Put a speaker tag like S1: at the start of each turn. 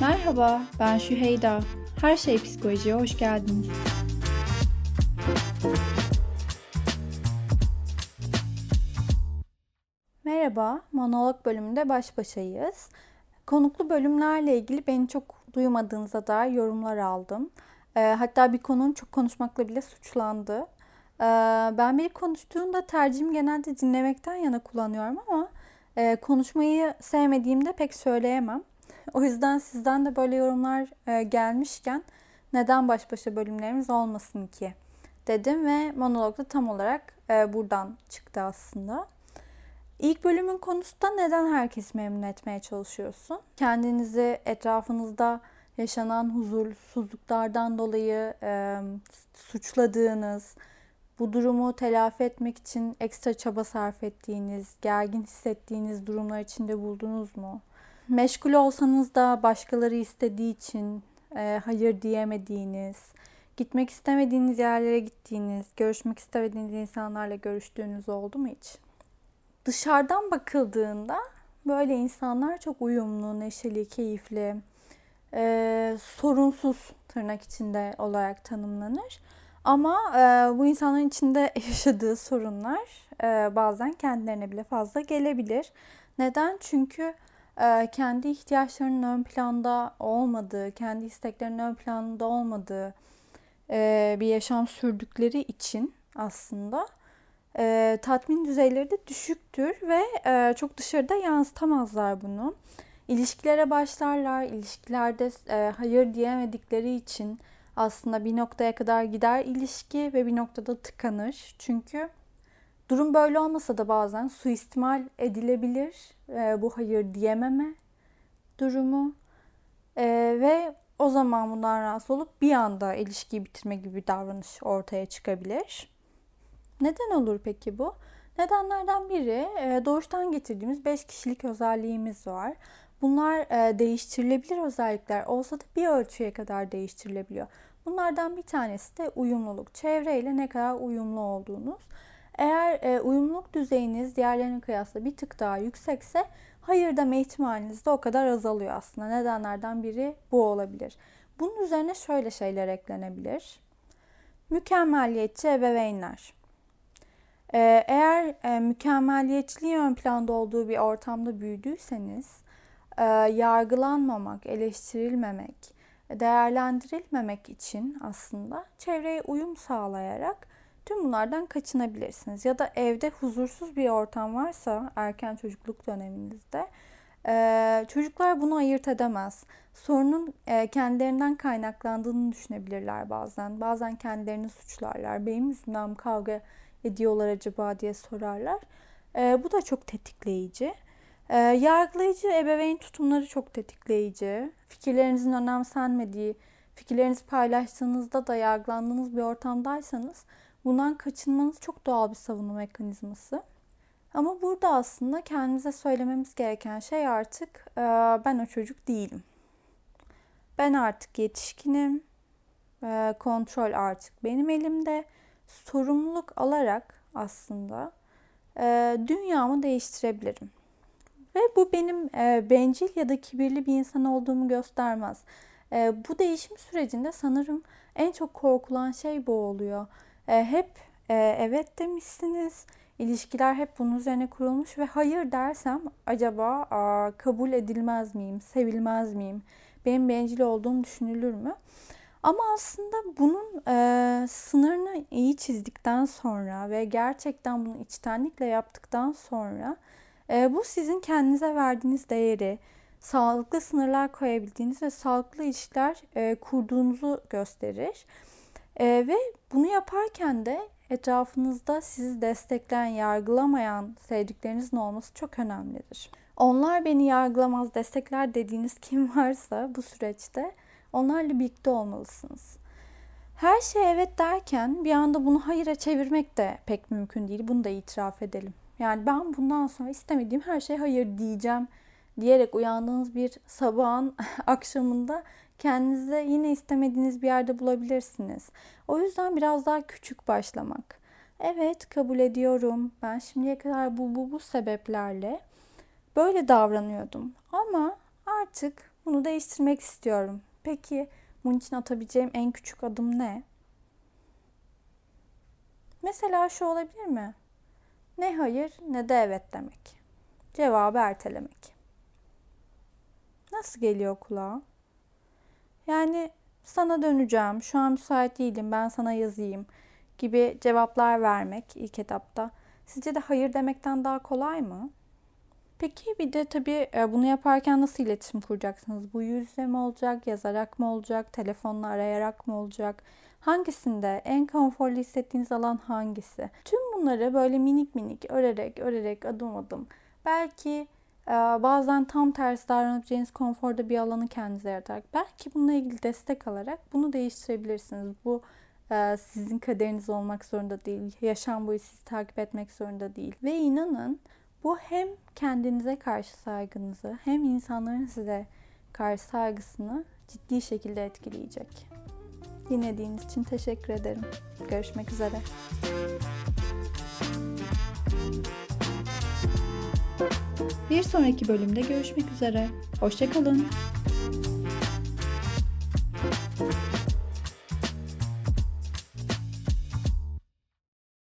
S1: Merhaba, ben Şüheyda. Her Şey Psikoloji'ye hoş geldiniz. Merhaba, monolog bölümünde baş başayız. Konuklu bölümlerle ilgili beni çok duymadığınıza dair yorumlar aldım. E, hatta bir konunun çok konuşmakla bile suçlandı. E, ben biri konuştuğunda tercihimi genelde dinlemekten yana kullanıyorum ama e, konuşmayı sevmediğimde pek söyleyemem. O yüzden sizden de böyle yorumlar e, gelmişken neden baş başa bölümlerimiz olmasın ki dedim ve monologda tam olarak e, buradan çıktı aslında. İlk bölümün konusu da neden herkesi memnun etmeye çalışıyorsun? Kendinizi etrafınızda yaşanan huzursuzluklardan dolayı e, suçladığınız, bu durumu telafi etmek için ekstra çaba sarf ettiğiniz, gergin hissettiğiniz durumlar içinde buldunuz mu? Meşgul olsanız da başkaları istediği için e, hayır diyemediğiniz, gitmek istemediğiniz yerlere gittiğiniz, görüşmek istemediğiniz insanlarla görüştüğünüz oldu mu hiç? Dışarıdan bakıldığında böyle insanlar çok uyumlu, neşeli, keyifli, e, sorunsuz tırnak içinde olarak tanımlanır. Ama e, bu insanların içinde yaşadığı sorunlar e, bazen kendilerine bile fazla gelebilir. Neden? Çünkü e, kendi ihtiyaçlarının ön planda olmadığı, kendi isteklerinin ön planda olmadığı e, bir yaşam sürdükleri için aslında e, tatmin düzeyleri de düşüktür ve e, çok dışarıda yansıtamazlar bunu. İlişkilere başlarlar, ilişkilerde e, hayır diyemedikleri için aslında bir noktaya kadar gider ilişki ve bir noktada tıkanır. Çünkü durum böyle olmasa da bazen suistimal edilebilir e, bu hayır diyememe durumu e, ve o zaman bundan rahatsız olup bir anda ilişkiyi bitirme gibi bir davranış ortaya çıkabilir. Neden olur peki bu? Nedenlerden biri e, doğuştan getirdiğimiz 5 kişilik özelliğimiz var. Bunlar e, değiştirilebilir özellikler olsa da bir ölçüye kadar değiştirilebiliyor. Bunlardan bir tanesi de uyumluluk. Çevreyle ne kadar uyumlu olduğunuz. Eğer e, uyumluluk düzeyiniz diğerlerine kıyasla bir tık daha yüksekse hayır deme ihtimaliniz de o kadar azalıyor aslında. Nedenlerden biri bu olabilir. Bunun üzerine şöyle şeyler eklenebilir. Mükemmeliyetçi ebeveynler. Ee, eğer e, mükemmeliyetçiliği ön planda olduğu bir ortamda büyüdüyseniz, yargılanmamak, eleştirilmemek, değerlendirilmemek için aslında çevreye uyum sağlayarak tüm bunlardan kaçınabilirsiniz. Ya da evde huzursuz bir ortam varsa erken çocukluk döneminizde e, çocuklar bunu ayırt edemez. Sorunun kendilerinden kaynaklandığını düşünebilirler bazen. Bazen kendilerini suçlarlar. Benim yüzümden kavga ediyorlar acaba diye sorarlar. E, bu da çok tetikleyici. E, yargılayıcı ebeveyn tutumları çok tetikleyici. Fikirlerinizin önemsenmediği, fikirlerinizi paylaştığınızda da yargılandığınız bir ortamdaysanız bundan kaçınmanız çok doğal bir savunma mekanizması. Ama burada aslında kendimize söylememiz gereken şey artık e, ben o çocuk değilim. Ben artık yetişkinim. E, kontrol artık benim elimde sorumluluk alarak aslında e, dünyamı değiştirebilirim. Ve bu benim e, bencil ya da kibirli bir insan olduğumu göstermez. E, bu değişim sürecinde sanırım en çok korkulan şey bu oluyor. E, hep e, evet demişsiniz, ilişkiler hep bunun üzerine kurulmuş ve hayır dersem acaba a, kabul edilmez miyim, sevilmez miyim, benim bencil olduğum düşünülür mü? Ama aslında bunun e, sınırını iyi çizdikten sonra ve gerçekten bunu içtenlikle yaptıktan sonra e, bu sizin kendinize verdiğiniz değeri, sağlıklı sınırlar koyabildiğiniz ve sağlıklı ilişkiler e, kurduğunuzu gösterir. E, ve bunu yaparken de etrafınızda sizi destekleyen, yargılamayan sevdiklerinizin olması çok önemlidir. Onlar beni yargılamaz, destekler dediğiniz kim varsa bu süreçte Onlarla birlikte olmalısınız. Her şey evet derken bir anda bunu hayıra çevirmek de pek mümkün değil. Bunu da itiraf edelim. Yani ben bundan sonra istemediğim her şeye hayır diyeceğim diyerek uyandığınız bir sabahın akşamında kendinizi yine istemediğiniz bir yerde bulabilirsiniz. O yüzden biraz daha küçük başlamak. Evet kabul ediyorum. Ben şimdiye kadar bu bu bu sebeplerle böyle davranıyordum. Ama artık bunu değiştirmek istiyorum. Peki bunun için atabileceğim en küçük adım ne? Mesela şu olabilir mi? Ne hayır ne de evet demek. Cevabı ertelemek. Nasıl geliyor kulağa? Yani sana döneceğim, şu an müsait değilim, ben sana yazayım gibi cevaplar vermek ilk etapta. Sizce de hayır demekten daha kolay mı? Peki bir de tabii e, bunu yaparken nasıl iletişim kuracaksınız? Bu yüz yüze mi olacak, yazarak mı olacak, telefonla arayarak mı olacak? Hangisinde en konforlu hissettiğiniz alan hangisi? Tüm bunları böyle minik minik örerek örerek adım adım belki e, bazen tam tersi davranabileceğiniz konforda bir alanı kendinize yaratarak belki bununla ilgili destek alarak bunu değiştirebilirsiniz. Bu e, sizin kaderiniz olmak zorunda değil. Yaşam boyu sizi takip etmek zorunda değil. Ve inanın bu hem kendinize karşı saygınızı hem insanların size karşı saygısını ciddi şekilde etkileyecek. Dinlediğiniz için teşekkür ederim. Görüşmek üzere. Bir sonraki bölümde görüşmek üzere. Hoşçakalın.